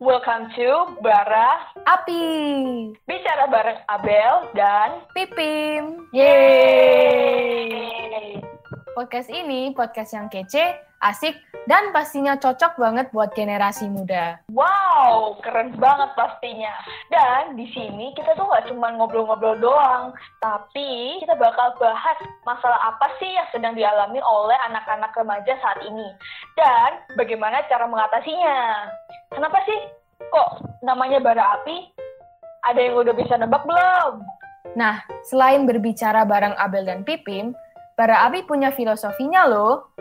welcome to Bara Api. Bicara bareng Abel dan Pipim. Yeay. Podcast ini podcast yang kece, asik, dan pastinya cocok banget buat generasi muda. Wow, keren banget pastinya. Dan di sini kita tuh gak cuma ngobrol-ngobrol doang, tapi kita bakal bahas masalah apa sih yang sedang dialami oleh anak-anak remaja saat ini dan bagaimana cara mengatasinya. Kenapa sih kok namanya bara api? Ada yang udah bisa nebak belum? Nah, selain berbicara bareng Abel dan Pipim, Bara Api punya filosofinya loh.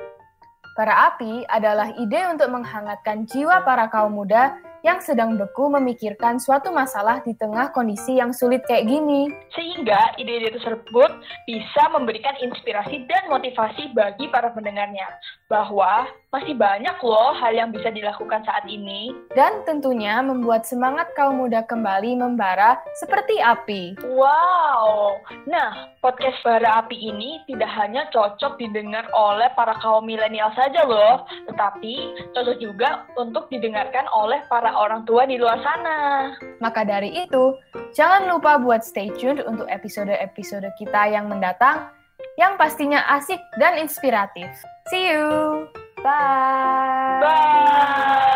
Bara Api adalah ide untuk menghangatkan jiwa para kaum muda yang sedang beku memikirkan suatu masalah di tengah kondisi yang sulit kayak gini. Sehingga ide-ide tersebut bisa memberikan inspirasi dan motivasi bagi para pendengarnya. Bahwa masih banyak loh hal yang bisa dilakukan saat ini. Dan tentunya membuat semangat kaum muda kembali membara seperti api. Wow, nah podcast Bara Api ini tidak hanya cocok didengar oleh para kaum milenial saja loh, tetapi cocok juga untuk didengarkan oleh para orang tua di luar sana. Maka dari itu, jangan lupa buat stay tune untuk episode-episode kita yang mendatang yang pastinya asik dan inspiratif. See you! Bye! Bye!